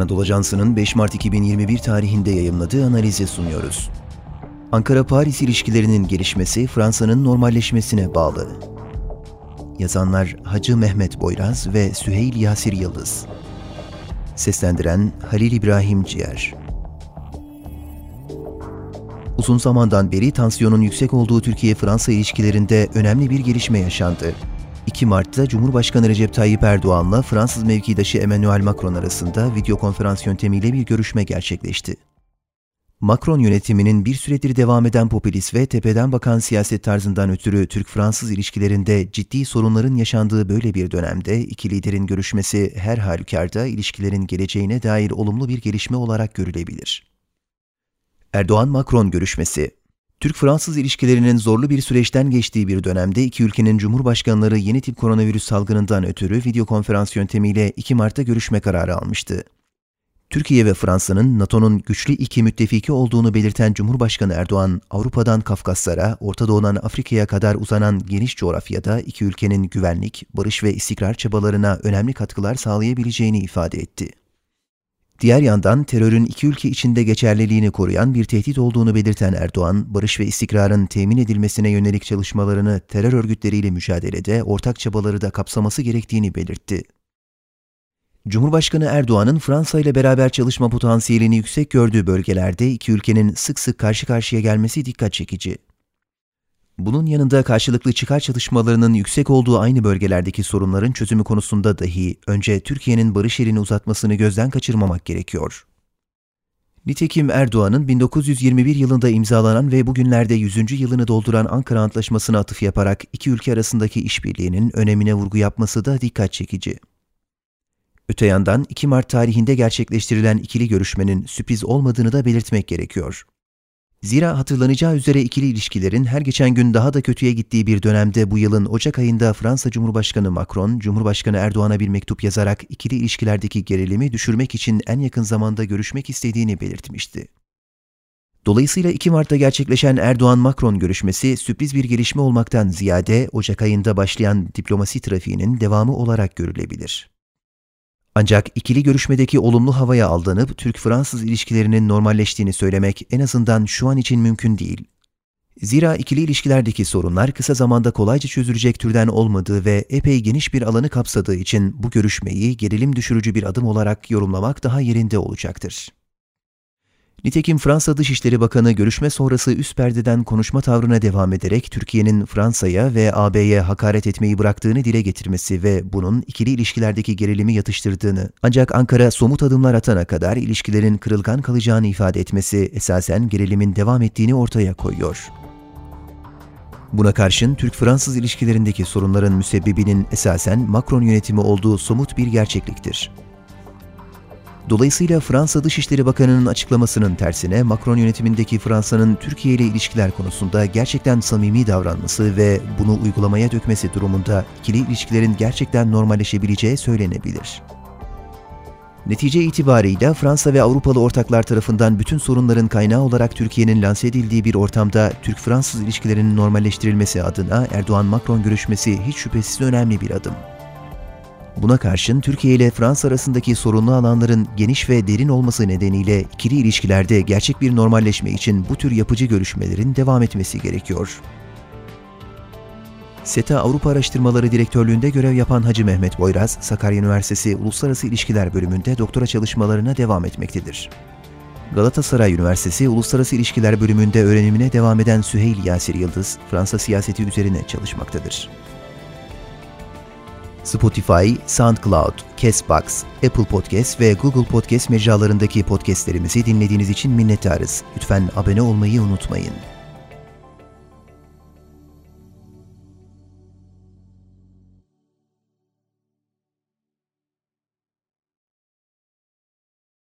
Anadolu Ajansı'nın 5 Mart 2021 tarihinde yayımladığı analizi sunuyoruz. Ankara-Paris ilişkilerinin gelişmesi Fransa'nın normalleşmesine bağlı. Yazanlar Hacı Mehmet Boyraz ve Süheyl Yasir Yıldız. Seslendiren Halil İbrahim Ciğer. Uzun zamandan beri tansiyonun yüksek olduğu Türkiye-Fransa ilişkilerinde önemli bir gelişme yaşandı. 2 Mart'ta Cumhurbaşkanı Recep Tayyip Erdoğan'la Fransız mevkidaşı Emmanuel Macron arasında video konferans yöntemiyle bir görüşme gerçekleşti. Macron yönetiminin bir süredir devam eden popülist ve tepeden bakan siyaset tarzından ötürü Türk-Fransız ilişkilerinde ciddi sorunların yaşandığı böyle bir dönemde iki liderin görüşmesi her halükarda ilişkilerin geleceğine dair olumlu bir gelişme olarak görülebilir. Erdoğan-Macron görüşmesi Türk-Fransız ilişkilerinin zorlu bir süreçten geçtiği bir dönemde iki ülkenin cumhurbaşkanları yeni tip koronavirüs salgınından ötürü video konferans yöntemiyle 2 Mart'ta görüşme kararı almıştı. Türkiye ve Fransa'nın NATO'nun güçlü iki müttefiki olduğunu belirten Cumhurbaşkanı Erdoğan, Avrupa'dan Kafkaslara, Orta Doğu'dan Afrika'ya kadar uzanan geniş coğrafyada iki ülkenin güvenlik, barış ve istikrar çabalarına önemli katkılar sağlayabileceğini ifade etti. Diğer yandan terörün iki ülke içinde geçerliliğini koruyan bir tehdit olduğunu belirten Erdoğan, barış ve istikrarın temin edilmesine yönelik çalışmalarını terör örgütleriyle mücadelede ortak çabaları da kapsaması gerektiğini belirtti. Cumhurbaşkanı Erdoğan'ın Fransa ile beraber çalışma potansiyelini yüksek gördüğü bölgelerde iki ülkenin sık sık karşı karşıya gelmesi dikkat çekici. Bunun yanında karşılıklı çıkar çatışmalarının yüksek olduğu aynı bölgelerdeki sorunların çözümü konusunda dahi önce Türkiye'nin barış elini uzatmasını gözden kaçırmamak gerekiyor. Nitekim Erdoğan'ın 1921 yılında imzalanan ve bugünlerde 100. yılını dolduran Ankara Antlaşması'na atıf yaparak iki ülke arasındaki işbirliğinin önemine vurgu yapması da dikkat çekici. Öte yandan 2 Mart tarihinde gerçekleştirilen ikili görüşmenin sürpriz olmadığını da belirtmek gerekiyor. Zira hatırlanacağı üzere ikili ilişkilerin her geçen gün daha da kötüye gittiği bir dönemde bu yılın Ocak ayında Fransa Cumhurbaşkanı Macron, Cumhurbaşkanı Erdoğan'a bir mektup yazarak ikili ilişkilerdeki gerilimi düşürmek için en yakın zamanda görüşmek istediğini belirtmişti. Dolayısıyla 2 Mart'ta gerçekleşen Erdoğan-Macron görüşmesi sürpriz bir gelişme olmaktan ziyade Ocak ayında başlayan diplomasi trafiğinin devamı olarak görülebilir. Ancak ikili görüşmedeki olumlu havaya aldanıp Türk-Fransız ilişkilerinin normalleştiğini söylemek en azından şu an için mümkün değil. Zira ikili ilişkilerdeki sorunlar kısa zamanda kolayca çözülecek türden olmadığı ve epey geniş bir alanı kapsadığı için bu görüşmeyi gerilim düşürücü bir adım olarak yorumlamak daha yerinde olacaktır. Nitekim Fransa Dışişleri Bakanı görüşme sonrası üst perdeden konuşma tavrına devam ederek Türkiye'nin Fransa'ya ve AB'ye hakaret etmeyi bıraktığını dile getirmesi ve bunun ikili ilişkilerdeki gerilimi yatıştırdığını ancak Ankara somut adımlar atana kadar ilişkilerin kırılgan kalacağını ifade etmesi esasen gerilimin devam ettiğini ortaya koyuyor. Buna karşın Türk-Fransız ilişkilerindeki sorunların müsebbibinin esasen Macron yönetimi olduğu somut bir gerçekliktir. Dolayısıyla Fransa Dışişleri Bakanı'nın açıklamasının tersine Macron yönetimindeki Fransa'nın Türkiye ile ilişkiler konusunda gerçekten samimi davranması ve bunu uygulamaya dökmesi durumunda ikili ilişkilerin gerçekten normalleşebileceği söylenebilir. Netice itibarıyla Fransa ve Avrupalı ortaklar tarafından bütün sorunların kaynağı olarak Türkiye'nin lanse edildiği bir ortamda Türk-Fransız ilişkilerinin normalleştirilmesi adına Erdoğan-Macron görüşmesi hiç şüphesiz önemli bir adım. Buna karşın Türkiye ile Fransa arasındaki sorunlu alanların geniş ve derin olması nedeniyle ikili ilişkilerde gerçek bir normalleşme için bu tür yapıcı görüşmelerin devam etmesi gerekiyor. SETA Avrupa Araştırmaları Direktörlüğünde görev yapan Hacı Mehmet Boyraz, Sakarya Üniversitesi Uluslararası İlişkiler Bölümünde doktora çalışmalarına devam etmektedir. Galatasaray Üniversitesi Uluslararası İlişkiler Bölümünde öğrenimine devam eden Süheyl Yasir Yıldız, Fransa siyaseti üzerine çalışmaktadır. Spotify, SoundCloud, Castbox, Apple Podcast ve Google Podcast mecralarındaki podcastlerimizi dinlediğiniz için minnettarız. Lütfen abone olmayı unutmayın.